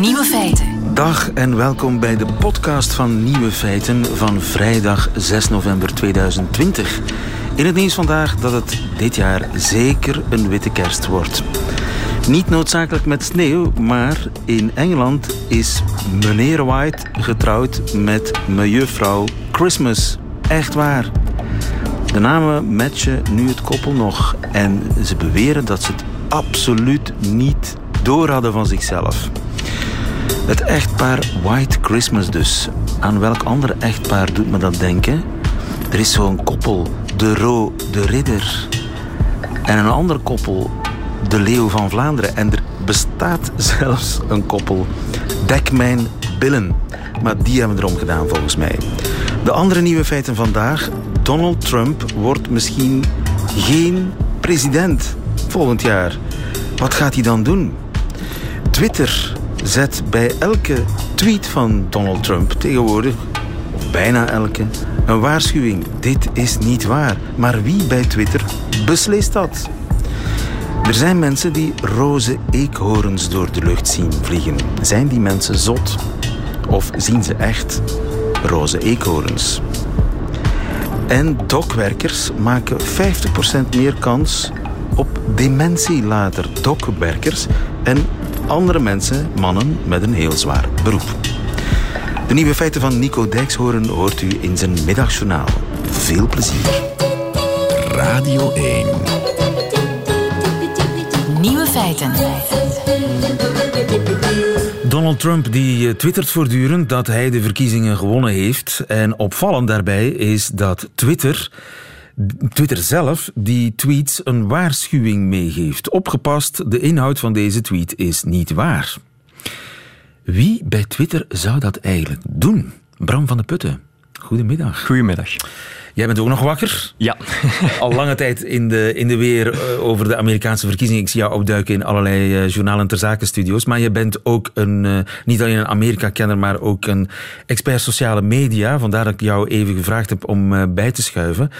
Nieuwe feiten. Dag en welkom bij de podcast van Nieuwe Feiten van vrijdag 6 november 2020. In het nieuws vandaag dat het dit jaar zeker een witte kerst wordt. Niet noodzakelijk met sneeuw, maar in Engeland is meneer White getrouwd met mejuffrouw Christmas. Echt waar. De namen matchen nu het koppel nog en ze beweren dat ze het absoluut niet door hadden van zichzelf. Het echtpaar White Christmas dus. Aan welk ander echtpaar doet me dat denken? Er is zo'n koppel, de Ro, de Ridder. En een ander koppel, de Leeuw van Vlaanderen. En er bestaat zelfs een koppel, Dek mijn billen. Maar die hebben erom gedaan volgens mij. De andere nieuwe feiten vandaag. Donald Trump wordt misschien geen president volgend jaar. Wat gaat hij dan doen? Twitter zet bij elke tweet van Donald Trump tegenwoordig, of bijna elke, een waarschuwing. Dit is niet waar. Maar wie bij Twitter beslist dat? Er zijn mensen die roze eekhoorns door de lucht zien vliegen. Zijn die mensen zot? Of zien ze echt roze eekhoorns? En dokwerkers maken 50% meer kans op dementie later. Dokwerkers en andere mensen, mannen met een heel zwaar beroep. De nieuwe feiten van Nico Dijkshoorn hoort u in zijn middagjournaal. Veel plezier. Radio 1. Nieuwe feiten. Donald Trump die eh, twittert voortdurend dat hij de verkiezingen gewonnen heeft. En opvallend daarbij is dat Twitter Twitter zelf die tweets een waarschuwing meegeeft. Opgepast, de inhoud van deze tweet is niet waar. Wie bij Twitter zou dat eigenlijk doen? Bram van de Putten, goedemiddag. Goedemiddag. Jij bent ook nog wakker? Ja. Al lange tijd in de, in de weer eh, over de Amerikaanse verkiezingen. Ik zie jou opduiken in allerlei uh, journalen ter zakenstudio's. Maar je bent ook een, uh, niet alleen een Amerika-kenner, maar ook een expert sociale media. Vandaar dat ik jou even gevraagd heb om bij te schuiven.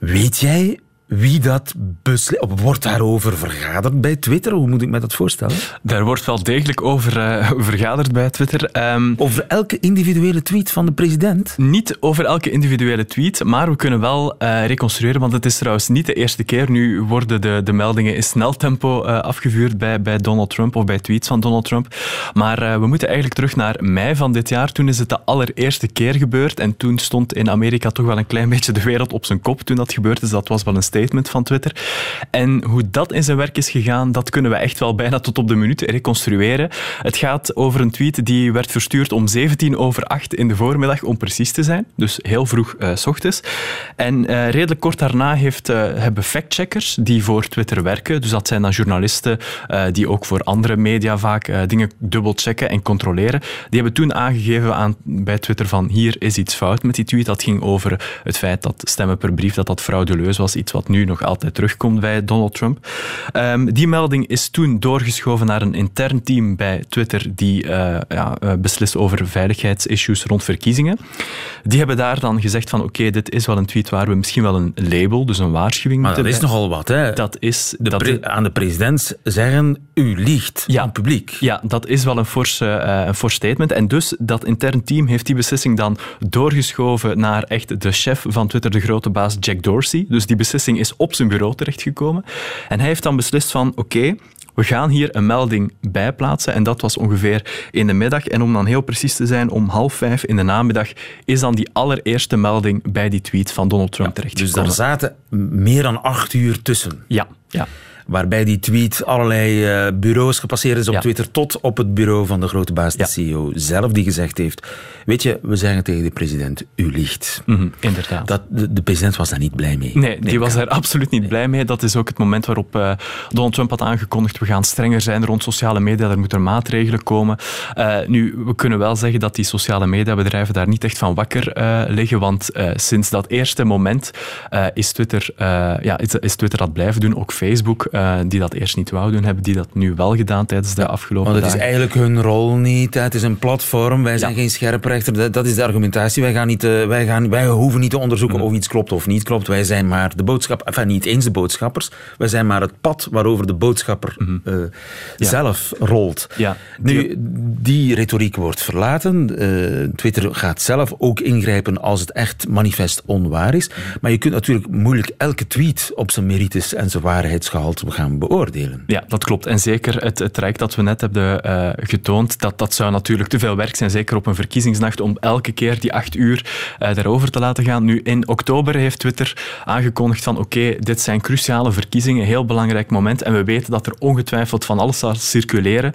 Weet jij wie dat beslist? Wordt daarover vergaderd bij Twitter? Hoe moet ik me dat voorstellen? Daar wordt wel degelijk over uh, vergaderd bij Twitter. Um, over elke individuele tweet van de president? Niet over elke individuele tweet, maar we kunnen wel uh, reconstrueren, want het is trouwens niet de eerste keer. Nu worden de, de meldingen in snel tempo uh, afgevuurd bij, bij Donald Trump of bij tweets van Donald Trump. Maar we moeten eigenlijk terug naar mei van dit jaar. Toen is het de allereerste keer gebeurd en toen stond in Amerika toch wel een klein beetje de wereld op zijn kop toen dat gebeurd is. Dat was wel een statement van Twitter. En hoe dat in zijn werk is gegaan, dat kunnen we echt wel bijna tot op de minuut reconstrueren. Het gaat over een tweet die werd verstuurd om 17 over 8 in de voormiddag, om precies te zijn. Dus heel vroeg uh, s ochtends. En uh, redelijk kort daarna heeft, uh, hebben factcheckers die voor Twitter werken, dus dat zijn dan journalisten die ook voor andere media vaak dingen dubbelchecken en controleren, die hebben toen aangegeven aan, bij Twitter van hier is iets fout met die tweet. Dat ging over het feit dat stemmen per brief dat dat fraudeleus was, iets wat nu nog altijd terugkomt bij Donald Trump. Um, die melding is toen doorgeschoven naar een intern team bij Twitter die uh, ja, uh, beslist over veiligheidsissues rond verkiezingen. Die hebben daar dan gezegd van oké, okay, dit is wel een tweet waar we misschien wel een label, dus een waarschuwing maar moeten... dat is nogal wat, hè? Dat is... De dat aan de president zeggen, u liegt ja, aan het publiek. Ja, dat is wel een fors, uh, een fors statement. En dus dat intern team heeft die beslissing dan doorgeschoven naar echt de chef van Twitter, de grote baas Jack Dorsey. Dus die beslissing is op zijn bureau terechtgekomen. En hij heeft dan beslist van, oké, okay, we gaan hier een melding bijplaatsen. En dat was ongeveer in de middag. En om dan heel precies te zijn, om half vijf in de namiddag is dan die allereerste melding bij die tweet van Donald Trump ja, terechtgekomen. Dus daar zaten meer dan acht uur tussen. Ja, ja waarbij die tweet allerlei uh, bureaus gepasseerd is op ja. Twitter, tot op het bureau van de grote baas, de ja. CEO zelf, die gezegd heeft, weet je, we zeggen tegen de president, u liegt. Mm -hmm, inderdaad. Dat, de, de, president was daar niet blij mee. Nee, die was daar absoluut niet nee. blij mee. Dat is ook het moment waarop uh, Donald Trump had aangekondigd, we gaan strenger zijn rond sociale media, er moeten maatregelen komen. Uh, nu, we kunnen wel zeggen dat die sociale mediabedrijven daar niet echt van wakker liggen, want sinds dat eerste moment is, Twitter, ja, is, is, Twitter dat blijven doen, ook Facebook uh, die dat eerst niet wou doen, hebben die dat nu wel gedaan tijdens de afgelopen Want het is eigenlijk hun rol niet. Het is een platform. Wij zijn geen scherprechter. Dat is de argumentatie. Wij, gaan niet, uh, wij, gaan, wij hoeven niet te onderzoeken mm. of iets klopt of niet klopt. Wij zijn maar de boodschap. Enfin, niet eens de boodschappers. Wij zijn maar het pad waarover de boodschapper mm uh, ja. zelf rolt. Ja. Nu, die retoriek wordt verlaten. Twitter gaat zelf ook ingrijpen als het echt manifest onwaar is. Maar je kunt natuurlijk moeilijk elke tweet op zijn merites en zijn waarheidsgehalte gaan beoordelen. Ja, dat klopt. En zeker het, het dat we net hebben uh, getoond, dat, dat zou natuurlijk te veel werk zijn, zeker op een verkiezingsnacht, om elke keer die acht uur uh, daarover te laten gaan. Nu, in oktober heeft Twitter aangekondigd van oké, dit zijn cruciale verkiezingen, heel belangrijk moment, en we weten dat er ongetwijfeld van alles zal circuleren.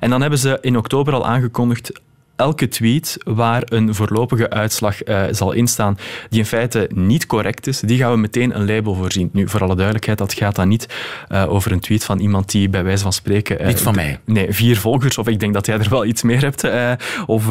En dan hebben ze in oktober al aangekondigd elke tweet waar een voorlopige uitslag uh, zal instaan die in feite niet correct is, die gaan we meteen een label voorzien. Nu, voor alle duidelijkheid, dat gaat dan niet uh, over een tweet van iemand die bij wijze van spreken... Uh, niet van mij. Nee, vier volgers, of ik denk dat jij er wel iets meer hebt. of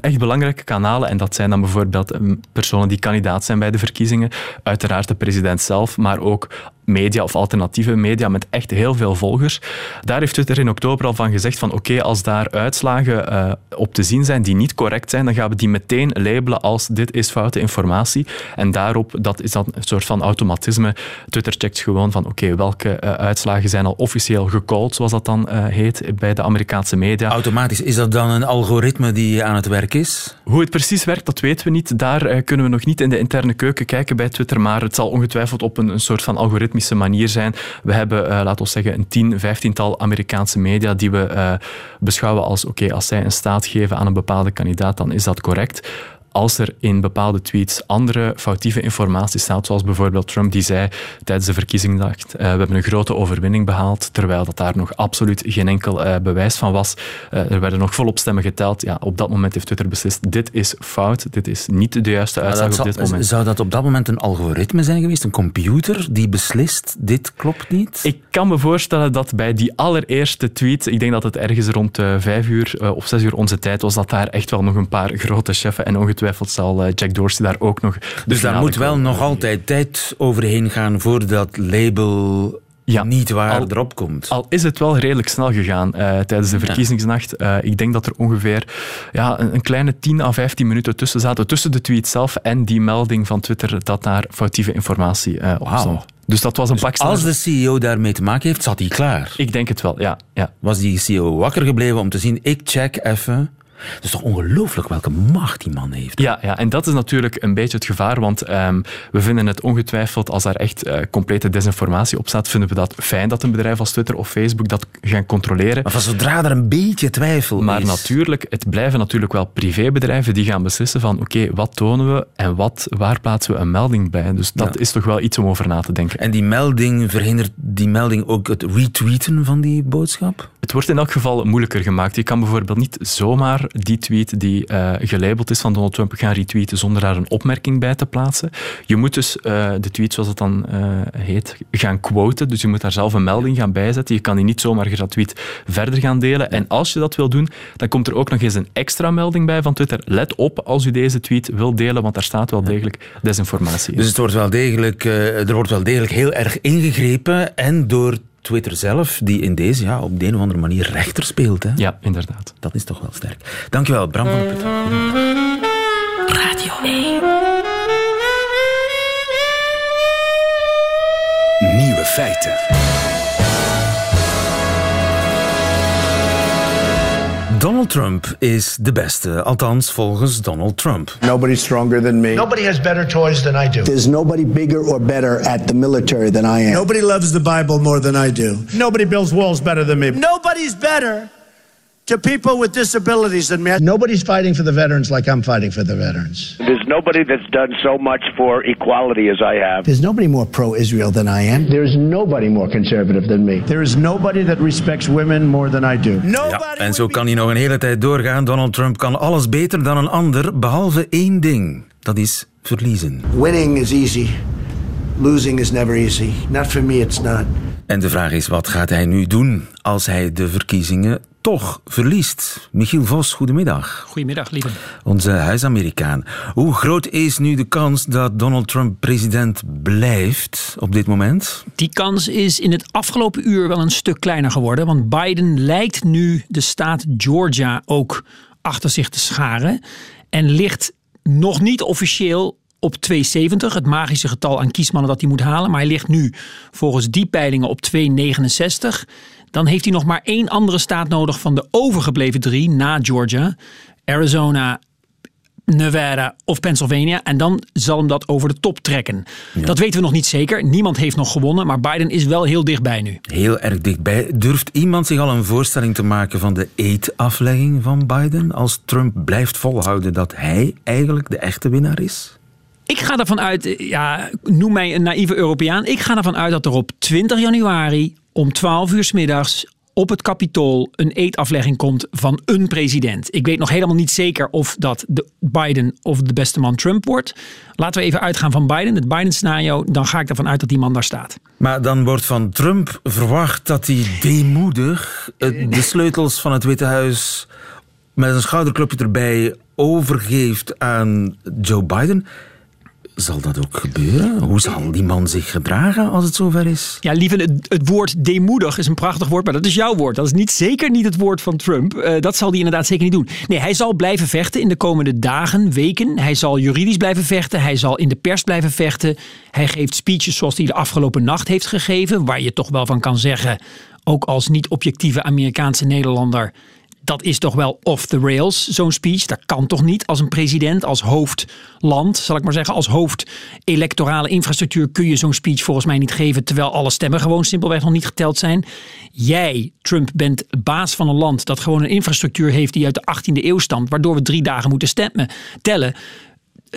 echt belangrijke kanalen. En dat zijn dan bijvoorbeeld personen die kandidaat zijn bij de verkiezingen. Uiteraard de president zelf, maar ook media of alternatieve media met echt heel veel volgers. Daar heeft Twitter in oktober al van gezegd van oké, okay, als daar uitslagen uh, op te zien zijn die niet correct zijn, dan gaan we die meteen labelen als dit is foute informatie. En daarop, dat is dan een soort van automatisme. Twitter checkt gewoon van oké, okay, welke uh, uitslagen zijn al officieel gecalled, zoals dat dan uh, heet bij de Amerikaanse media. Automatisch, is dat dan een algoritme die aan het werk is? Hoe het precies werkt, dat weten we niet. Daar kunnen we nog niet in de interne keuken kijken bij Twitter, maar het zal ongetwijfeld op een, een soort van algoritme manier zijn. We hebben, uh, laten we zeggen, een tien, vijftiental Amerikaanse media die we uh, beschouwen als oké, als zij een staat geven aan een bepaalde kandidaat, dan is dat correct als er in bepaalde tweets andere foutieve informatie staat, zoals bijvoorbeeld Trump die zei tijdens de verkiezingsdag, uh, we hebben een grote overwinning behaald, terwijl dat daar nog absoluut geen enkel uh, bewijs van was. Uh, er werden nog volop stemmen geteld. Ja, op dat moment heeft Twitter beslist, dit is fout, dit is niet de juiste uitslag op zou, dit moment. Zou dat op dat moment een algoritme zijn geweest, een computer die beslist, dit klopt niet? Ik kan me voorstellen dat bij die allereerste tweet, ik denk dat het ergens rond vijf uur of zes uur onze tijd was, dat daar echt wel nog een paar grote cheffen en ongetwijfeld ongetwijfeld zal eh, Jack Dorsey daar ook nog... Dus daar moet wel nog altijd tijd overheen gaan voor dat label ja, niet waar al, erop komt. Al is het wel redelijk snel gegaan uh, tijdens de verkiezingsnacht. Uh, ik denk dat er ongeveer ja, een, een, kleine 10 à 15 minuten tussen zaten, tussen de tweet zelf en die melding van Twitter dat daar foutieve informatie uh, op wow. stond. Dus dat was een dus pak Als de CEO daarmee te maken heeft, zat hij klaar. Ik denk het wel, ja. ja. Was die CEO wakker gebleven om te zien, ik check even het is toch ongelooflijk welke macht die man heeft. Ja, ja, en dat is natuurlijk een beetje het gevaar, want um, we vinden het ongetwijfeld, als daar echt uh, complete desinformatie op staat, vinden we dat fijn dat een bedrijf als Twitter of Facebook dat gaan controleren. Maar van zodra er een beetje twijfel maar is... Maar natuurlijk, het blijven natuurlijk wel privébedrijven die gaan beslissen van oké, okay, wat tonen we en wat, waar plaatsen we een melding bij. Dus dat ja. is toch wel iets om over na te denken. En die melding, verhindert die melding ook het retweeten van die boodschap? Het wordt in elk geval moeilijker gemaakt. Je kan bijvoorbeeld niet zomaar die tweet die uh, gelabeld is van Donald Trump gaan retweeten zonder daar een opmerking bij te plaatsen. Je moet dus uh, de tweet, zoals het dan uh, heet, gaan quoten. Dus je moet daar zelf een melding gaan bijzetten. Je kan die niet zomaar geretweet verder gaan delen. En als je dat wil doen, dan komt er ook nog eens een extra melding bij van Twitter. Let op als u deze tweet wil delen, want daar staat wel degelijk desinformatie in. Dus het wordt wel degelijk, er wordt wel degelijk heel erg ingegrepen en door Twitter zelf, die in deze ja, op de een of andere manier rechter speelt. Hè? Ja, inderdaad. Dat is toch wel sterk. Dankjewel, Bram van de Put. Radio 1. Nieuwe feiten. Donald Trump is de beste, althans volgens Donald Trump. Nobody's stronger than me. Nobody has better toys than I do. There's nobody bigger or better at the military than I am. Nobody loves the Bible more than I do. Nobody builds walls better than me. Nobody's better to people with disabilities than me. Nobody's fighting for the veterans like I'm fighting for the veterans. There's nobody that's done so much for equality as I have. There's nobody more pro-Israel than I am. There's nobody more conservative than me. There is nobody that respects women more than I do. Ja, en zo kan hij nog een hele tijd doorgaan. Donald Trump kan alles beter dan een ander, behalve één ding. Dat is verliezen. Winning is easy. Losing is never easy. Not for me, it's not. En de vraag is, wat gaat hij nu doen als hij de verkiezingen toch verliest. Michiel Vos, goedemiddag. Goedemiddag, lieve. Onze huisamericaan. Hoe groot is nu de kans dat Donald Trump president blijft op dit moment? Die kans is in het afgelopen uur wel een stuk kleiner geworden. Want Biden lijkt nu de staat Georgia ook achter zich te scharen. En ligt nog niet officieel op 270, het magische getal aan kiesmannen dat hij moet halen. Maar hij ligt nu volgens die peilingen op 269. Dan heeft hij nog maar één andere staat nodig van de overgebleven drie na Georgia. Arizona, Nevada of Pennsylvania. En dan zal hem dat over de top trekken. Dat weten we nog niet zeker. Niemand heeft nog gewonnen. Maar Biden is wel heel dichtbij nu. Heel erg dichtbij. Durft iemand zich al een voorstelling te maken van de eetaflegging van Biden? Als Trump blijft volhouden dat hij eigenlijk de echte winnaar is? Ik ga ervan uit, ja, noem mij een naïeve Europeaan. Ik ga ervan uit dat er op 20 januari om 12 uur s middags op het Capitool een eetaflegging komt van een president. Ik weet nog helemaal niet zeker of dat de Biden of de beste man Trump wordt. Laten we even uitgaan van Biden, het Biden-scenario. Dan ga ik ervan uit dat die man daar staat. Maar dan wordt van Trump verwacht dat hij deemoedig eh, de sleutels van het Witte Huis met een schouderklopje erbij overgeeft aan Joe Biden. Zal dat ook gebeuren? Hoe zal die man zich gedragen als het zover is? Ja, lieve, het, woord deemoedig is een prachtig woord, maar dat is jouw woord. Dat is niet, zeker niet het woord van Trump. Uh, dat zal hij inderdaad zeker niet doen. Nee, hij zal blijven vechten in de komende dagen, weken. Hij zal juridisch blijven vechten. Hij zal in de pers blijven vechten. Hij geeft speeches zoals hij de afgelopen nacht heeft gegeven, waar je toch wel van kan zeggen, ook als niet-objectieve Amerikaanse Nederlander dat is toch wel off the rails, zo'n speech. Dat kan toch niet als een president, als hoofdland, zal ik maar zeggen, als hoofd electorale infrastructuur kun je zo'n speech volgens mij niet geven, terwijl alle stemmen gewoon simpelweg nog niet geteld zijn. Jij, Trump, bent baas van een land dat gewoon een infrastructuur heeft die uit de 18e eeuw stamt, waardoor we drie dagen moeten stemmen, tellen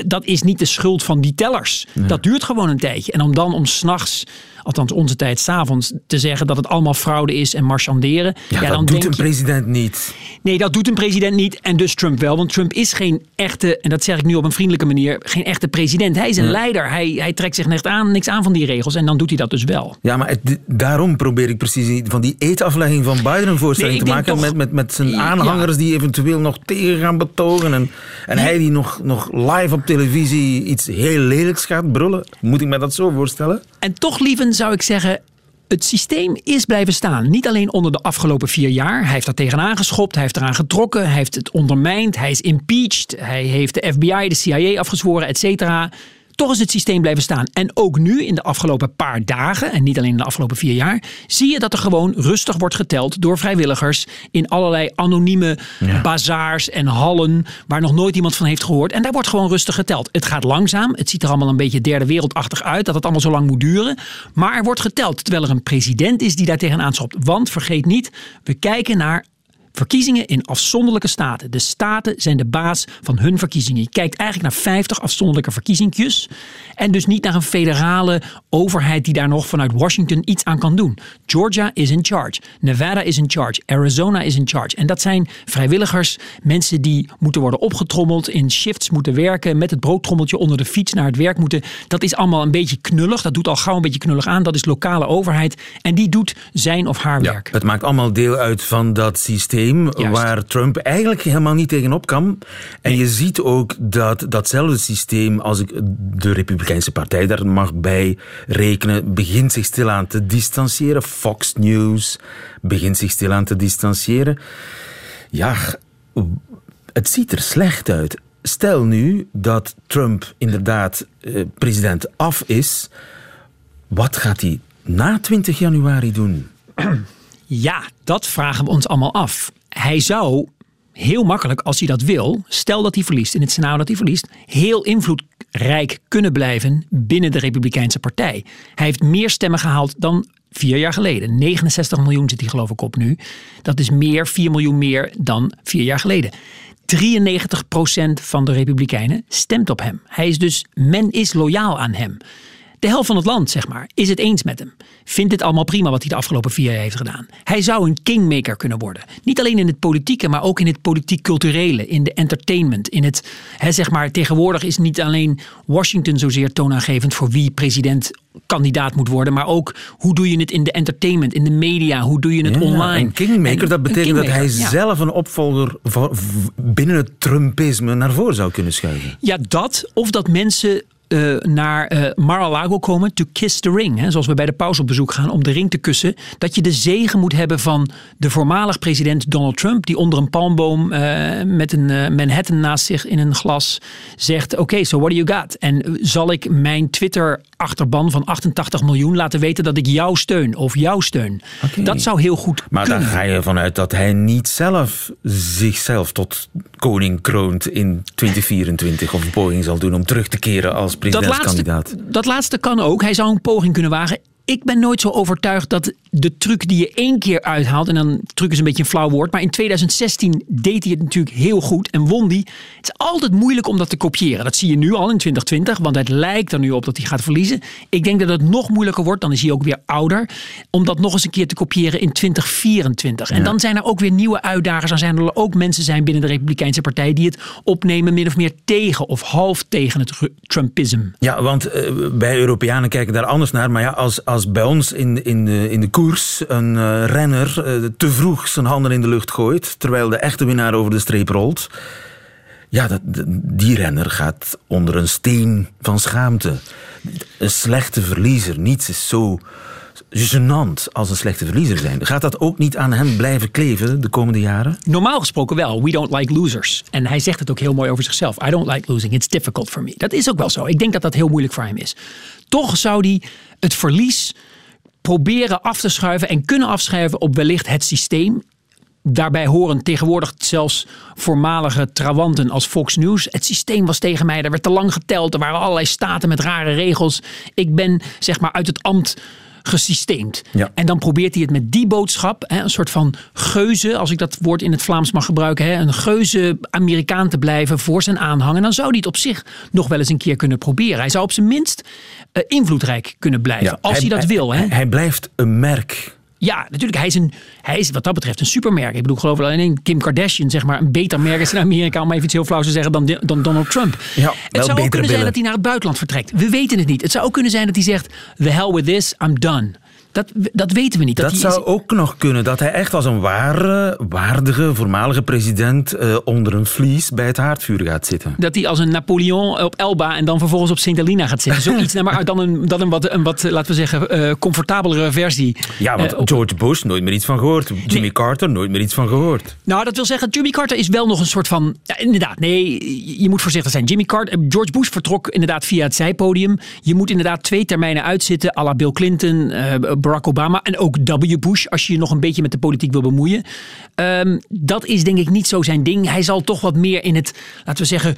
dat is niet de schuld van die tellers. Dat duurt gewoon een tijdje. En om dan om s'nachts althans onze tijd, s'avonds, te zeggen dat het allemaal fraude is en marchanderen. Ja, dat doet een president niet. Nee, dat doet een president niet. En dus Trump wel. Want Trump is geen echte, en dat zeg ik nu op een vriendelijke manier, geen echte president. Hij is een leider. Hij, hij trekt zich niks aan, niks aan van die regels. En dan doet hij dat dus wel. Ja, maar daarom probeer ik precies van die eetaflegging van Biden een voorstelling te maken. met, met, met zijn aanhangers die eventueel nog tegen gaan betogen. En, en hij die nog, nog live op televisie iets heel lelijks gaat brullen. Moet ik me dat zo voorstellen? En toch, lieven, zou ik zeggen, het systeem is blijven staan. Niet alleen onder de afgelopen vier jaar. Hij heeft daar tegenaan geschopt, hij heeft eraan getrokken, hij heeft het ondermijnd, hij is impeached, hij heeft de FBI, de CIA afgezworen, et cetera. Toch is het systeem blijven staan. En ook nu, in de afgelopen paar dagen, en niet alleen in de afgelopen vier jaar, zie je dat er gewoon rustig wordt geteld door vrijwilligers in allerlei anonieme ja. bazaars en hallen waar nog nooit iemand van heeft gehoord. En daar wordt gewoon rustig geteld. Het gaat langzaam. Het ziet er allemaal een beetje derde wereldachtig uit dat het allemaal zo lang moet duren. Maar er wordt geteld terwijl er een president is die daar tegenaan schopt. Want vergeet niet, we kijken naar Verkiezingen in afzonderlijke staten. De staten zijn de baas van hun verkiezingen. Je kijkt eigenlijk naar 50 afzonderlijke verkiezingjes. En dus niet naar een federale overheid die daar nog vanuit Washington iets aan kan doen. Georgia is in charge. Nevada is in charge. Arizona is in charge. En dat zijn vrijwilligers, mensen die moeten worden opgetrommeld, in shifts moeten werken, met het broodtrommeltje onder de fiets naar het werk moeten. Dat is allemaal een beetje knullig. Dat doet al gauw een beetje knullig aan. Dat is lokale overheid. En die doet zijn of haar ja, werk. Het maakt allemaal deel uit van dat systeem waar Trump eigenlijk helemaal niet tegenop kan. En je ziet ook dat datzelfde systeem, als ik de Republikeinse Partij daar mag bij rekenen, begint zich stilaan te distancieren. Fox News begint zich stilaan te distancieren. Ja, het ziet er slecht uit. Stel nu dat Trump inderdaad eh, president af is. Wat gaat hij na 20 januari doen? Ja, dat vragen we ons allemaal af. Hij zou heel makkelijk, als hij dat wil, stel dat hij verliest, in het scenario dat hij verliest, heel invloedrijk kunnen blijven binnen de Republikeinse Partij. Hij heeft meer stemmen gehaald dan vier jaar geleden. 69 miljoen zit hij geloof ik op nu. Dat is meer, 4 miljoen meer dan vier jaar geleden. 93% van de Republikeinen stemt op hem. Hij is dus, men is loyaal aan hem. De helft van het land, zeg maar, is het eens met hem. Vindt het allemaal prima wat hij de afgelopen vier jaar heeft gedaan. Hij zou een kingmaker kunnen worden. Niet alleen in het politieke, maar ook in het politiek-culturele, in de entertainment. In het, hè, zeg maar, tegenwoordig is niet alleen Washington zozeer toonaangevend voor wie president kandidaat moet worden, maar ook hoe doe je het in de entertainment, in de media, hoe doe je het Ja, online. Een kingmaker, En dat betekent dat hij ja. zelf een opvolger voor- binnen het Trumpisme naar voren zou kunnen schuiven. Ja, dat. Of dat mensen eh, naar eh Mar-a-Lago komen to kiss the ring. Hè, zoals we bij de pauze op bezoek gaan om de ring te kussen. Dat je de zegen moet hebben van de voormalig president Donald Trump. Die onder een palmboom eh, met een Manhattan naast zich in een glas zegt. Oké, so what do you got? En zal ik mijn Twitter achterban van 88 miljoen laten weten dat ik jou steun of jou steun. Dat zou heel goed Maar kunnen. dan ga je vanuit dat hij niet zelf zichzelf tot koning kroont in 2024 of een poging zal doen om terug te keren als dat laatste, dat laatste kan ook. Hij zou een poging kunnen wagen. Ik ben nooit zo overtuigd dat de truc die je één keer uithaalt, en dan truc is een beetje een flauw woord, maar in 2016 deed hij het natuurlijk heel goed en won die. Het is altijd moeilijk om dat te kopiëren. Dat zie je nu al in 2020, want het lijkt er nu op dat hij gaat verliezen. Ik denk dat het nog moeilijker wordt, dan is hij ook weer ouder, om dat nog eens een keer te kopiëren in 2024. En dan zijn er ook weer nieuwe uitdagers. Dan zijn er ook mensen zijn binnen de Republikeinse Partij die het opnemen min of meer tegen of half tegen het Ru- Trumpisme. Ja, want eh, wij Europeanen kijken daar anders naar. Maar ja, als, als bij ons in, in, de, in de een eh, renner eh, te vroeg zijn handen in de lucht gooit, terwijl de echte winnaar over de streep rolt. Ja, dat, die renner gaat onder een steen van schaamte. Een slechte verliezer. Niets is zo gênant als een slechte verliezer zijn. Gaat dat ook niet aan hem blijven kleven de komende jaren? Normaal gesproken wel. We don't like losers. En hij zegt het ook heel mooi over zichzelf. I don't like losing. It's difficult for me. Dat is ook wel zo. Ik denk dat dat heel moeilijk voor hem is. Toch zou hij het verlies proberen af te schuiven en kunnen afschuiven op wellicht het systeem. Daarbij horen tegenwoordig zelfs voormalige trawanten als Fox News. Het systeem was tegen mij, er werd te lang geteld. Er waren allerlei staten met rare regels. Ik ben zeg maar uit het ambt gesysteemd. Ja. En dan probeert hij het met die boodschap, hè, een soort van geuze, als ik dat woord in het Vlaams mag gebruiken, hè, een geuze Amerikaan te blijven voor zijn aanhang. En dan zou hij het op zich nog wel eens een keer kunnen proberen. Hij zou op zijn minst eh, invloedrijk kunnen blijven, als hij, dat wil. Hè. Hij blijft een merk. Ja, natuurlijk. Hij is, een, hij is wat dat betreft een supermerk. Ik bedoel, ik geloof wel alleen Kim Kardashian, zeg maar, een beter merk is in Amerika, om even iets heel flauws te zeggen, dan, dan Donald Trump. Ja, het zou ook kunnen zijn dat hij naar het buitenland vertrekt. We weten het niet. Het zou ook kunnen zijn dat hij zegt, the hell with this, I'm done. Dat, dat weten we niet. Dat hij zou is- ook nog kunnen. Dat hij echt als een ware, waardige, voormalige president eh, onder een vlies bij het haardvuur gaat zitten. dat hij als een Napoleon op Elba en dan vervolgens op Sint Helena gaat zitten. Zoiets, nou, maar dan een, dan een wat, een wat, laten we zeggen, eh, comfortabelere versie. Ja, want Eh, op- George Bush, nooit meer iets van gehoord. Jimmy Nee. Carter, nooit meer iets van gehoord. Nou, dat wil zeggen, Jimmy Carter is wel nog een soort van. Ja, inderdaad, nee, je moet voorzichtig zijn. Jimmy Carter, George Bush vertrok inderdaad via het zijpodium. Je moet inderdaad twee termijnen uitzitten, à la Bill Clinton, Barack Obama en ook W. Bush, als je je nog een beetje met de politiek wil bemoeien. Ehm, dat is denk ik niet zo zijn ding. Hij zal toch wat meer in het, laten we zeggen.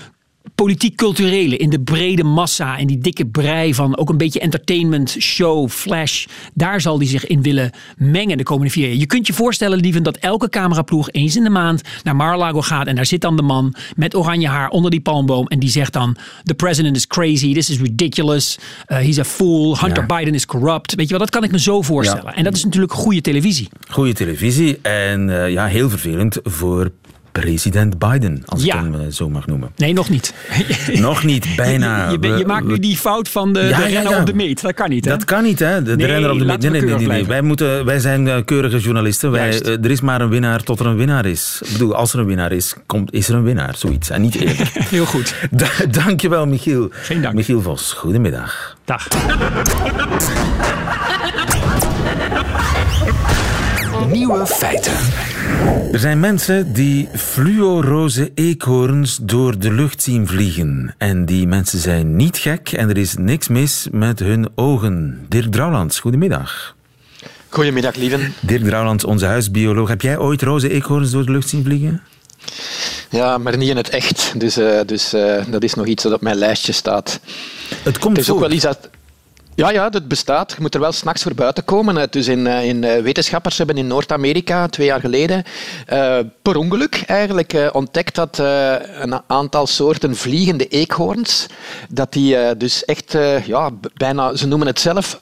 Politiek-culturele, in de brede massa, in die dikke brei van ook een beetje entertainment, show, flash. Daar zal hij zich in willen mengen de komende vier jaar. Je kunt je voorstellen, lieven, dat elke cameraploeg eens in de maand naar Mar-a-Lago gaat. En daar zit dan de man met oranje haar onder die palmboom. En die zegt dan: The president is crazy, this is ridiculous, uh, he's a fool, Hunter Ja. Biden is corrupt. Weet je wel, dat kan ik me zo voorstellen. Ja. En dat is natuurlijk goede televisie. Goede televisie en eh, ja, heel vervelend voor president Biden, als Ja. ik hem eh, zo mag noemen. Nee, nog niet. Nog niet, bijna. Je, je, maakt nu die fout van de, Ja, de renner ja. op de meet. Dat kan niet, hè? Dat kan niet, hè? De, renner op de we Nee, nee, nee. Wij, moeten, wij zijn eh, keurige journalisten. Wij, eh, er is maar een winnaar tot er een winnaar is. Ik bedoel, als er een winnaar is, komt, is er een winnaar. Zoiets. En niet eerder. Heel goed. Da- Dankjewel, Michiel. Geen dank. Michiel Vos, goedemiddag. Dag. Nieuwe feiten. Er zijn mensen die fluoroze eekhoorns door de lucht zien vliegen. En die mensen zijn niet gek en er is niks mis met hun ogen. Dirk Drouwlands, goedemiddag. Goedemiddag, lieven. Dirk Drouwlands, onze huisbioloog. Heb jij ooit roze eekhoorns door de lucht zien vliegen? Ja, maar niet in het echt. Dus, eh, dus eh, dat is nog iets dat op mijn lijstje staat. Het komt Het is ook voor. wel iets dat... Ja, ja, dat bestaat. Je moet er wel s'nachts voor buiten komen. Dus in, in, wetenschappers hebben in Noord-Amerika twee jaar geleden per ongeluk eigenlijk ontdekt dat een aantal soorten vliegende eekhoorns, dat die dus echt, ja, bijna, ze noemen het zelf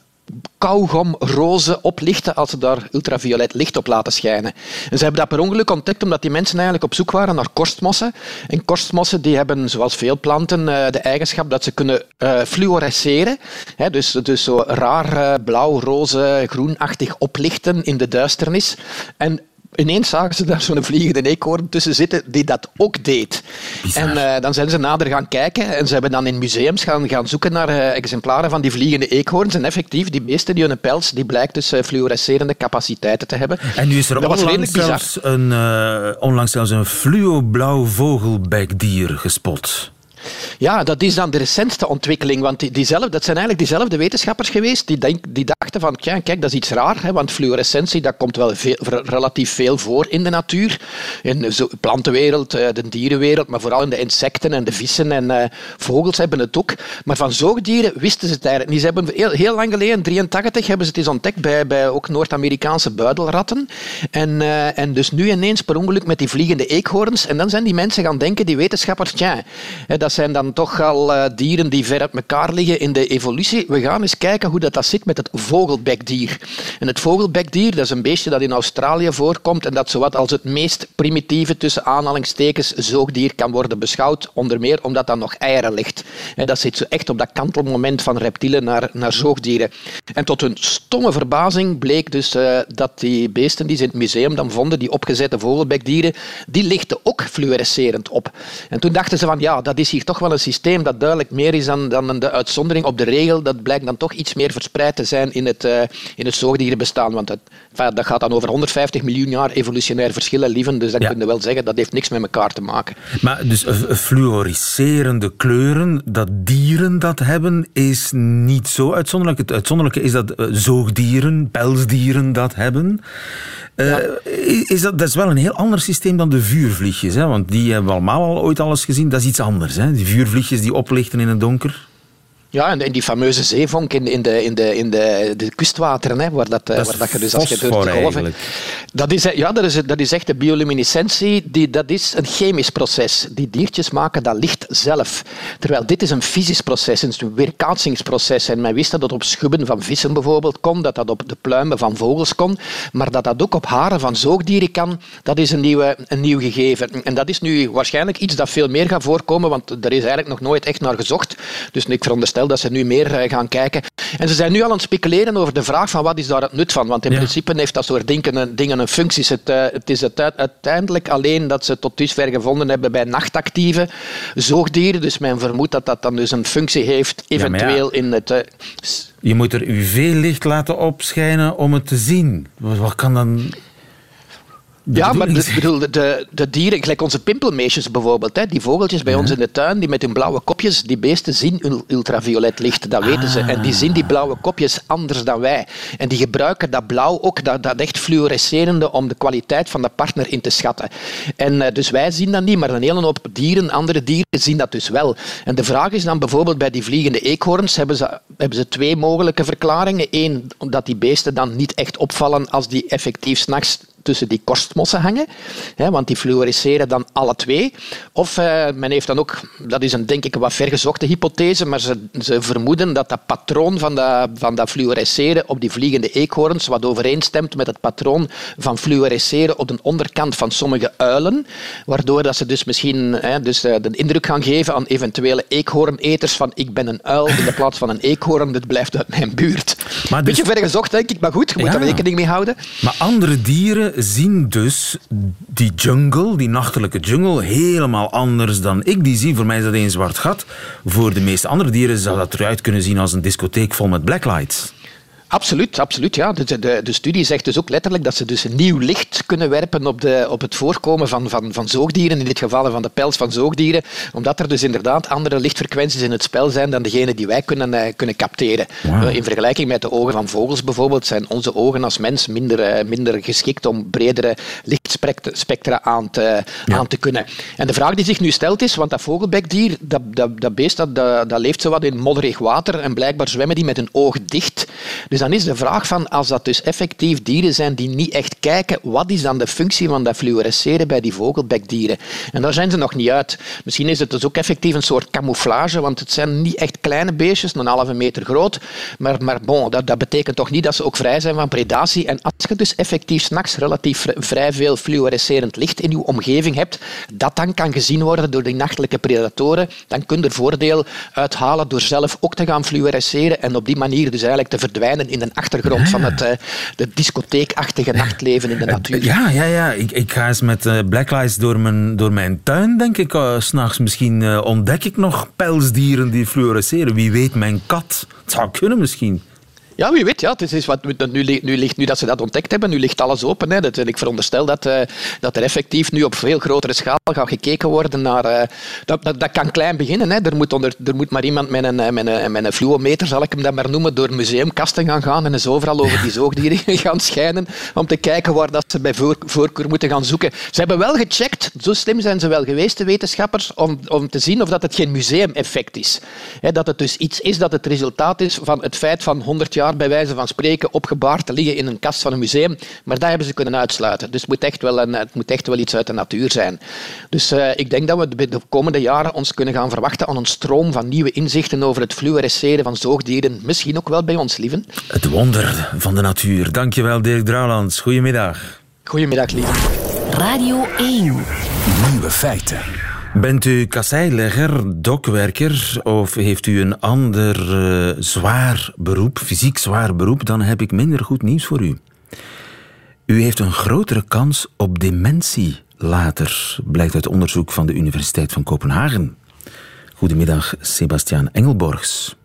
kauwgomrozen oplichten als ze daar ultraviolet licht op laten schijnen. En ze hebben dat per ongeluk ontdekt omdat die mensen eigenlijk op zoek waren naar korstmossen. En korstmossen die hebben, zoals veel planten, eh, de eigenschap dat ze kunnen uh, fluoresceren. dus, dus zo raar uh, blauw, roze, groenachtig oplichten in de duisternis. En ineens zagen ze daar zo'n vliegende eekhoorn tussen zitten die dat ook deed. En uh, dan zijn ze nader gaan kijken en ze hebben dan in museums gaan, gaan zoeken naar uh, exemplaren van die vliegende eekhoorns. En effectief, die beesten die hun pels, die blijkt dus uh, fluorescerende capaciteiten te hebben. En nu is er dat onlangs zelfs, een, onlangs zelfs een fluo-blauw vogelbekdier gespot. Ja, dat is dan de recentste ontwikkeling. Want die, diezelfde, dat zijn eigenlijk diezelfde wetenschappers geweest die, denk, die dachten van, kijk, kijk, dat is iets raar, hè, want fluorescentie dat komt wel veel, relatief veel voor in de natuur. In de plantenwereld, eh, de dierenwereld, maar vooral in de insecten en de vissen en uh, vogels hebben het ook. Maar van zoogdieren wisten ze het eigenlijk niet. Ze hebben heel, heel lang geleden, in 1983, hebben ze het eens ontdekt bij, bij ook Noord-Amerikaanse buidelratten. En, uh, en dus nu ineens per ongeluk met die vliegende eekhoorns. En dan zijn die mensen gaan denken, die wetenschappers, tja, dat zijn dan toch al uh, dieren die ver uit elkaar liggen in de evolutie. We gaan eens kijken hoe dat, dat zit met het vogelbekdier. En het vogelbekdier, dat is een beestje dat in Australië voorkomt en dat zowat als het meest primitieve tussen aanhalingstekens zoogdier kan worden beschouwd, onder meer omdat dat nog eieren ligt. En dat zit zo echt op dat kantelmoment van reptielen naar, naar zoogdieren. En tot hun stomme verbazing bleek dus uh, dat die beesten die ze in het museum dan vonden, die opgezette vogelbekdieren, die lichten ook fluorescerend op. En toen dachten ze van ja, dat is hier toch wel een systeem dat duidelijk meer is dan, dan de uitzondering op de regel. Dat blijkt dan toch iets meer verspreid te zijn in het, uh, in het zoogdierenbestaan. Want het, dat gaat dan over 150 miljoen jaar evolutionair verschillen, lieven. Dus dan ja. kun je wel zeggen, dat heeft niks met elkaar te maken. Maar dus uh, fluoriserende kleuren, dat dieren dat hebben, is niet zo uitzonderlijk. Het uitzonderlijke is dat uh, zoogdieren, pelsdieren dat hebben. Ja. is dat, dat is wel een heel ander systeem dan de vuurvliegjes. Hè? Want die hebben we allemaal al ooit alles gezien. Dat is iets anders. Hè? Die vuurvliegjes die oplichten in het donker. Ja, en die fameuze zeevonk in, in, de, in, de, in de, de kustwateren, hè, waar, dat, dat waar dat je dus als je door de golven... Dat is, ja, dat is, dat is echt de bioluminescentie. Die, dat is een chemisch proces. Die diertjes maken dat licht zelf. Terwijl dit is een fysisch proces, een weerkaatsingsproces. En men wist dat dat op schubben van vissen bijvoorbeeld kon, dat dat op de pluimen van vogels kon, maar dat dat ook op haren van zoogdieren kan, dat is een, nieuwe, een nieuw gegeven. En dat is nu waarschijnlijk iets dat veel meer gaat voorkomen, want er is eigenlijk nog nooit echt naar gezocht. Dus ik veronderstel dat ze nu meer eh, gaan kijken. En ze zijn nu al aan het speculeren over de vraag van wat is daar het nut van. Want in principe heeft dat soort dingen, dingen een functie. Het, uh, het is uiteindelijk alleen dat ze tot dusver gevonden hebben bij nachtactieve zoogdieren. Dus men vermoedt dat dat dan dus een functie heeft, eventueel in het... Uh, je moet er UV-licht laten opschijnen om het te zien. Wat kan dan ja, maar de, bedoel, de, de dieren, gelijk onze pimpelmeisjes bijvoorbeeld, hè, die vogeltjes bij ons in de tuin, die met hun blauwe kopjes, die beesten zien ultraviolet licht, dat weten ze. En die zien die blauwe kopjes anders dan wij. En die gebruiken dat blauw ook, dat, dat echt fluorescerende, om de kwaliteit van de partner in te schatten. En uh, dus wij zien dat niet, maar een hele hoop dieren, andere dieren, zien dat dus wel. En de vraag is dan bijvoorbeeld bij die vliegende eekhoorns, hebben ze, hebben ze twee mogelijke verklaringen. Eén, omdat die beesten dan niet echt opvallen als die effectief s'nachts tussen die korstmossen hangen, hè, want die fluoresceren dan alle twee. Of uh, men heeft dan ook, dat is een denk ik wat vergezochte hypothese, maar ze, ze vermoeden dat dat patroon van dat, van dat fluoresceren op die vliegende eekhoorns wat overeenstemt met het patroon van fluoresceren op de onderkant van sommige uilen, waardoor dat ze dus misschien hè, dus, uh, de indruk gaan geven aan eventuele eekhoorneters van ik ben een uil in de plaats van een eekhoorn, dit blijft uit mijn buurt. Maar dus... Beetje vergezocht, denk ik, maar goed, je moet ja. er rekening mee houden. Maar andere dieren zien dus die jungle, die nachtelijke jungle, helemaal anders dan ik die zie. Voor mij is dat een zwart gat. Voor de meeste andere dieren zou dat eruit kunnen zien als een discotheek vol met blacklights. Absoluut, absoluut. Ja. De, de, de, studie zegt dus ook letterlijk dat ze dus een nieuw licht kunnen werpen op, de, op het voorkomen van, van, van zoogdieren, in dit geval van de pels van zoogdieren, omdat er dus inderdaad andere lichtfrequenties in het spel zijn dan degene die wij kunnen, uh, kunnen capteren. Wow. Uh, in vergelijking met de ogen van vogels bijvoorbeeld zijn onze ogen als mens minder, uh, minder geschikt om bredere licht spectra aan te, aan te kunnen. En de vraag die zich nu stelt is, want dat vogelbekdier, dat, dat, dat beest dat, dat, dat leeft zowat in modderig water en blijkbaar zwemmen die met een oog dicht. Dus dan is de vraag van, als dat dus effectief dieren zijn die niet echt kijken, wat is dan de functie van dat fluoresceren bij die vogelbekdieren? En daar zijn ze nog niet uit. Misschien is het dus ook effectief een soort camouflage, want het zijn niet echt kleine beestjes, een halve meter groot. Maar, maar bon, dat, dat betekent toch niet dat ze ook vrij zijn van predatie. En als je dus effectief s'nachts relatief vrij veel fluorescerend licht in je omgeving hebt, dat dan kan gezien worden door die nachtelijke predatoren, dan kun je er voordeel uithalen door zelf ook te gaan fluoresceren en op die manier dus eigenlijk te verdwijnen in de achtergrond van het uh, de discotheekachtige nachtleven in de natuur. Ja, ja, ja. Ik, ik ga eens met uh, blacklights door mijn, door mijn tuin, denk ik, uh, s'nachts. Misschien ontdek ik nog pelsdieren die fluoresceren. Wie weet, mijn kat. Het zou kunnen misschien. Ja, wie weet. Ja. Het is wat, nu, nu, ligt, nu dat ze dat ontdekt hebben, nu ligt alles open. Hè. Dat, ik veronderstel dat, uh, dat er effectief nu op veel grotere schaal gaat gekeken worden naar... Uh, dat, dat, dat, kan klein beginnen. Hè. Er, moet onder, er moet maar iemand met een, met, een, met een fluometer, zal ik hem dat maar noemen, door museumkasten gaan gaan en eens overal over die zoogdieren gaan schijnen om te kijken waar dat ze bij voor, voorkeur moeten gaan zoeken. Ze hebben wel gecheckt, zo slim zijn ze wel geweest, de wetenschappers, om, om te zien of dat het geen museumeffect is. Hè, dat het dus iets is dat het resultaat is van het feit van 100 jaar bij wijze van spreken opgebaard te liggen in een kast van een museum. Maar dat hebben ze kunnen uitsluiten. Dus het moet echt wel, een, het moet echt wel iets uit de natuur zijn. Dus uh, ik denk dat we de komende jaren ons kunnen gaan verwachten aan een stroom van nieuwe inzichten over het fluoresceren van zoogdieren. Misschien ook wel bij ons, lieven. Het wonder van de natuur. Dankjewel, Dirk Drouwlands. Goedemiddag. Goedemiddag, lieve. Radio 1. Nieuwe feiten. Bent u kasseilegger, dokwerker of heeft u een ander uh, zwaar beroep, fysiek zwaar beroep, dan heb ik minder goed nieuws voor u. U heeft een grotere kans op dementie later, blijkt uit onderzoek van de Universiteit van Kopenhagen. Goedemiddag, Sebastiaan Engelborgs.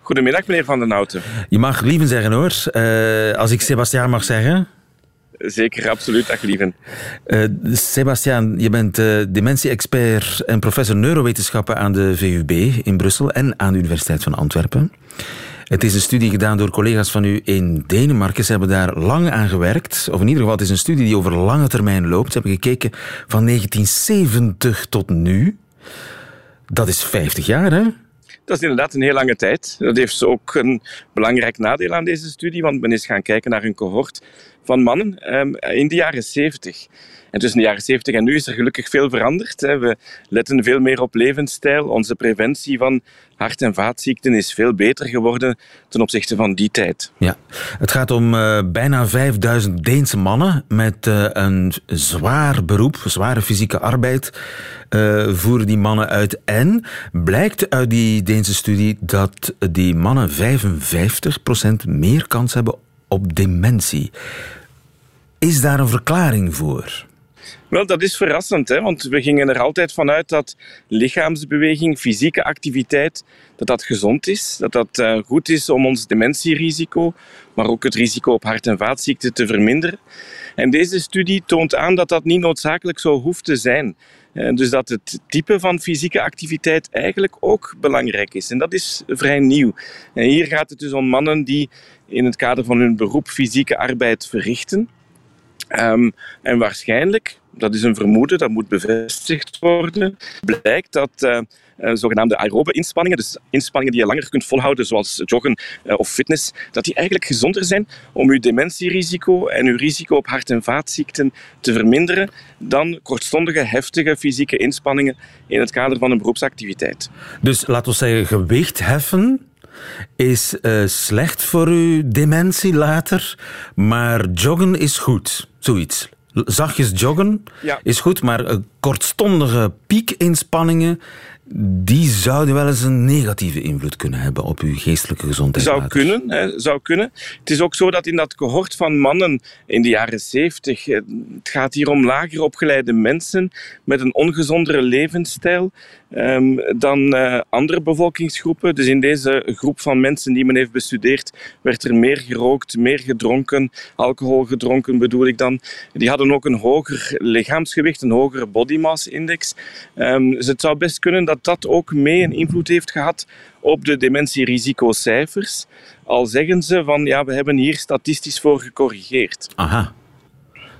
Goedemiddag, meneer Van den Houten. Je mag lieven zeggen hoor, uh, als ik Sebastiaan mag zeggen. Zeker, absoluut, dag lieven. Uh, Sebastiaan, je bent uh, dementie-expert en professor neurowetenschappen aan de VUB in Brussel en aan de Universiteit van Antwerpen. Het is een studie gedaan door collega's van u in Denemarken. Ze hebben daar lang aan gewerkt. Of in ieder geval, het is een studie die over lange termijn loopt. Ze hebben gekeken van 1970 tot nu. Dat is 50 jaar, hè? Dat is inderdaad een heel lange tijd. Dat heeft ook een belangrijk nadeel aan deze studie, want men is gaan kijken naar een cohort van mannen ehm, in de jaren 70. En tussen de jaren 70 en nu is er gelukkig veel veranderd. We letten veel meer op levensstijl. Onze preventie van hart- en vaatziekten is veel beter geworden ten opzichte van die tijd. Ja, het gaat om uh, bijna 5000 Deense mannen met uh, een zwaar beroep, zware fysieke arbeid. Uh, voeren die mannen uit. En blijkt uit die Deense studie dat die mannen 55% meer kans hebben op dementie. Is daar een verklaring voor? Wel, dat is verrassend, hè? want we gingen er altijd vanuit dat lichaamsbeweging, fysieke activiteit, dat dat gezond is, dat dat uh, goed is om ons dementierisico, maar ook het risico op hart- en vaatziekten te verminderen. En deze studie toont aan dat dat niet noodzakelijk zo hoeft te zijn. Uh, dus dat het type van fysieke activiteit eigenlijk ook belangrijk is. En dat is vrij nieuw. En hier gaat het dus om mannen die in het kader van hun beroep fysieke arbeid verrichten. Um, en waarschijnlijk, dat is een vermoeden, dat moet bevestigd worden, blijkt dat uh, zogenaamde aerobe inspanningen, dus inspanningen die je langer kunt volhouden, zoals joggen uh, of fitness, dat die eigenlijk gezonder zijn om uw dementierisico en uw risico op hart- en vaatziekten te verminderen dan kortstondige, heftige fysieke inspanningen in het kader van een beroepsactiviteit. Dus laten we zeggen, gewicht heffen is uh, slecht voor uw dementie later, maar joggen is goed. Zoiets. Zachtjes joggen ja. is goed, maar kortstondige piekinspanningen die zouden wel eens een negatieve invloed kunnen hebben op uw geestelijke gezondheid. Zou kunnen, hè, zou kunnen. Het is ook zo dat in dat cohort van mannen in de jaren 70, het gaat hier om lager opgeleide mensen met een ongezondere levensstijl um, dan uh, andere bevolkingsgroepen. Dus in deze groep van mensen die men heeft bestudeerd, werd er meer gerookt, meer gedronken, alcohol gedronken bedoel ik dan. Die hadden ook een hoger lichaamsgewicht, een hogere body mass index. Um, dus het zou best kunnen dat dat ook mee een invloed heeft gehad op de dementierisicocijfers. Al zeggen ze van ja, we hebben hier statistisch voor gecorrigeerd. Aha.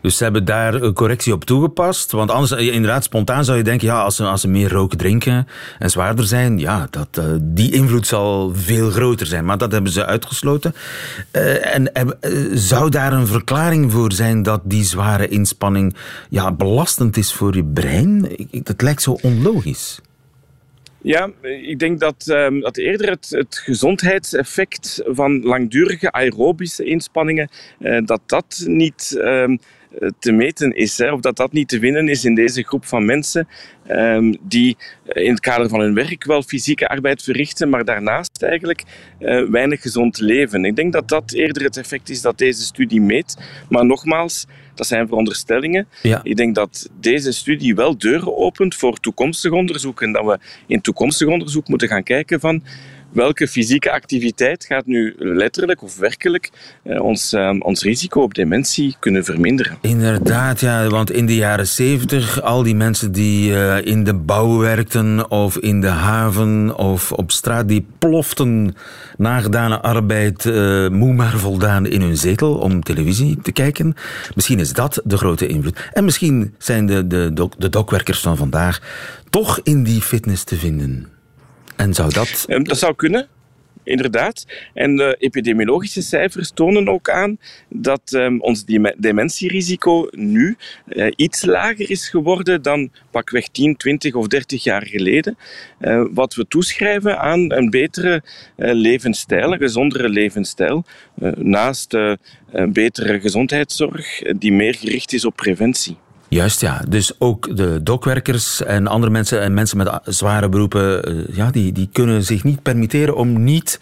Dus ze hebben daar een correctie op toegepast. Want anders, eh, inderdaad, spontaan zou je denken, ja, als ze, als ze meer roken drinken en zwaarder zijn, ja, dat, uh, die invloed zal veel groter zijn. Maar dat hebben ze uitgesloten. Uh, en zou daar een verklaring voor zijn dat die zware inspanning ja, belastend is voor je brein? Dat lijkt zo onlogisch. Ja, ik denk dat, um, dat eerder het, gezondheidseffect van langdurige aerobische inspanningen, uh, dat dat niet um, te meten is. Hè, of dat dat niet te winnen is in deze groep van mensen um, die in het kader van hun werk wel fysieke arbeid verrichten, maar daarnaast eigenlijk uh, weinig gezond leven. Ik denk dat dat eerder het effect is dat deze studie meet. Maar nogmaals, dat zijn veronderstellingen. Ja. Ik denk dat deze studie wel deuren opent voor toekomstig onderzoek en dat we in toekomstig onderzoek moeten gaan kijken van welke fysieke activiteit gaat nu letterlijk of werkelijk eh, ons, eh, ons risico op dementie kunnen verminderen. Inderdaad, ja, want in de jaren zeventig, al die mensen die uh, in de bouw werkten of in de haven of op straat, die ploften na gedane arbeid uh, moe maar voldaan in hun zetel om televisie te kijken. Misschien is dat de grote invloed. En misschien zijn de, de, de dokwerkers van vandaag toch in die fitness te vinden. En zou dat... Um, dat zou kunnen, inderdaad. En de epidemiologische cijfers tonen ook aan dat um, ons dementierisico nu uh, iets lager is geworden dan pakweg 10, 20 of 30 jaar geleden. Uh, wat we toeschrijven aan een betere uh, levensstijl, een gezondere levensstijl, naast een betere gezondheidszorg die meer gericht is op preventie. Juist, ja. Dus ook de dokwerkers en andere mensen en mensen met zware beroepen, ja, die, die kunnen zich niet permitteren om niet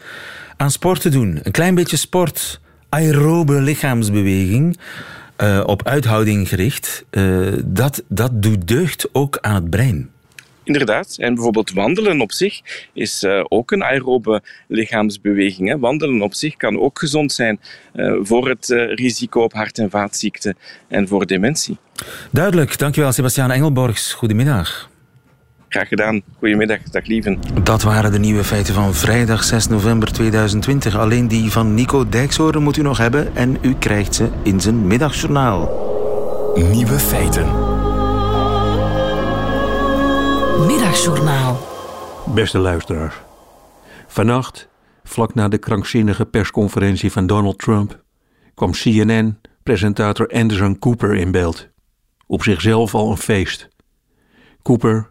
aan sport te doen. Een klein beetje sport, aerobe lichaamsbeweging, uh, op uithouding gericht, uh, dat, dat doet deugd ook aan het brein. Inderdaad. En bijvoorbeeld wandelen op zich is ook een aerobe lichaamsbeweging. Hè. Wandelen op zich kan ook gezond zijn voor het risico op hart- en vaatziekten en voor dementie. Duidelijk. Dankjewel, Sebastiaan Engelborgs. Goedemiddag. Graag gedaan. Goedemiddag, dag lieven. Dat waren de nieuwe feiten van vrijdag 6 november 2020. Alleen die van Nico Dijkshoorn moet u nog hebben en u krijgt ze in zijn middagjournaal. Nieuwe feiten. Middagjournaal. Beste luisteraars. Vannacht, vlak na de krankzinnige persconferentie van Donald Trump, kwam CNN-presentator Anderson Cooper in beeld. Op zichzelf al een feest. Cooper,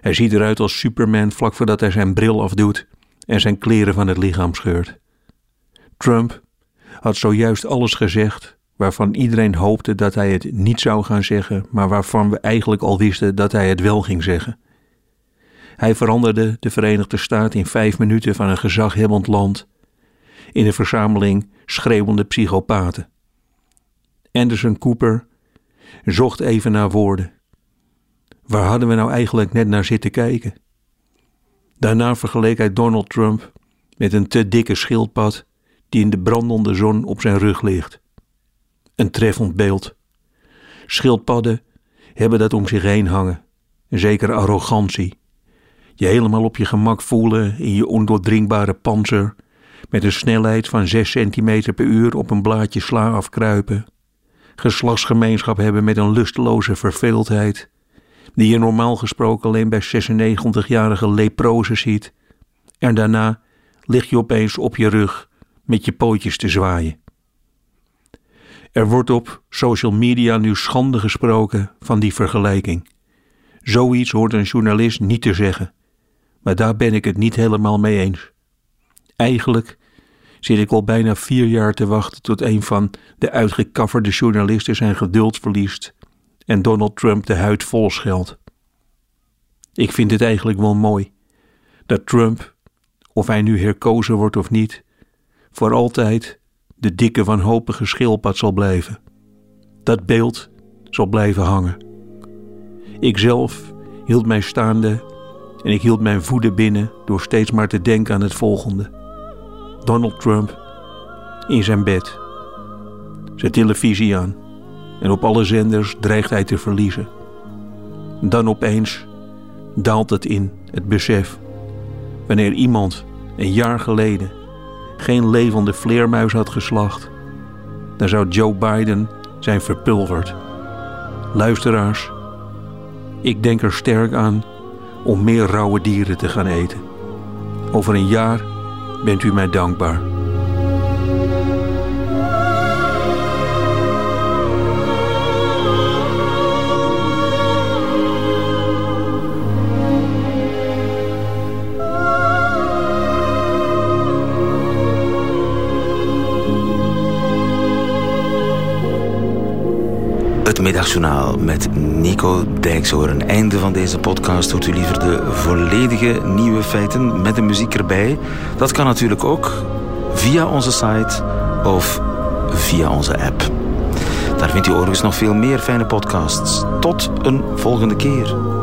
hij ziet eruit als Superman vlak voordat hij zijn bril afdoet en zijn kleren van het lichaam scheurt. Trump had zojuist alles gezegd waarvan iedereen hoopte dat hij het niet zou gaan zeggen, maar waarvan we eigenlijk al wisten dat hij het wel ging zeggen. Hij veranderde de Verenigde Staten in vijf minuten van een gezaghebbend land in een verzameling schreeuwende psychopaten. Anderson Cooper zocht even naar woorden. Waar hadden we nou eigenlijk net naar zitten kijken? Daarna vergeleek hij Donald Trump met een te dikke schildpad die in de brandende zon op zijn rug ligt. Een treffend beeld. Schildpadden hebben dat om zich heen hangen, een zekere arrogantie je helemaal op je gemak voelen in je ondoordringbare panzer, met een snelheid van 6 centimeter per uur op een blaadje sla afkruipen, geslachtsgemeenschap hebben met een lusteloze verveeldheid, die je normaal gesproken alleen bij 96-jarige leprozen ziet, en daarna lig je opeens op je rug met je pootjes te zwaaien. Er wordt op social media nu schande gesproken van die vergelijking. Zoiets hoort een journalist niet te zeggen maar daar ben ik het niet helemaal mee eens. Eigenlijk zit ik al bijna vier jaar te wachten tot een van de uitgekafferde journalisten zijn geduld verliest en Donald Trump de huid vol scheldt. Ik vind het eigenlijk wel mooi dat Trump, of hij nu herkozen wordt of niet, voor altijd de dikke wanhopige schildpad zal blijven. Dat beeld zal blijven hangen. Ikzelf hield mij staande en ik hield mijn voeten binnen door steeds maar te denken aan het volgende. Donald Trump in zijn bed. Zijn televisie aan. En op alle zenders dreigt hij te verliezen. Dan opeens daalt het in, het besef. Wanneer iemand een jaar geleden geen levende vleermuis had geslacht, dan zou Joe Biden zijn verpulverd Luisteraars, ik denk er sterk aan om meer rauwe dieren te gaan eten. Over een jaar bent u mij dankbaar. Middagjournaal met Nico Dijkshoorn. Einde van deze podcast. Hoort u liever de volledige nieuwe feiten met de muziek erbij? Dat kan natuurlijk ook via onze site of via onze app. Daar vindt u overigens nog veel meer fijne podcasts. Tot een volgende keer.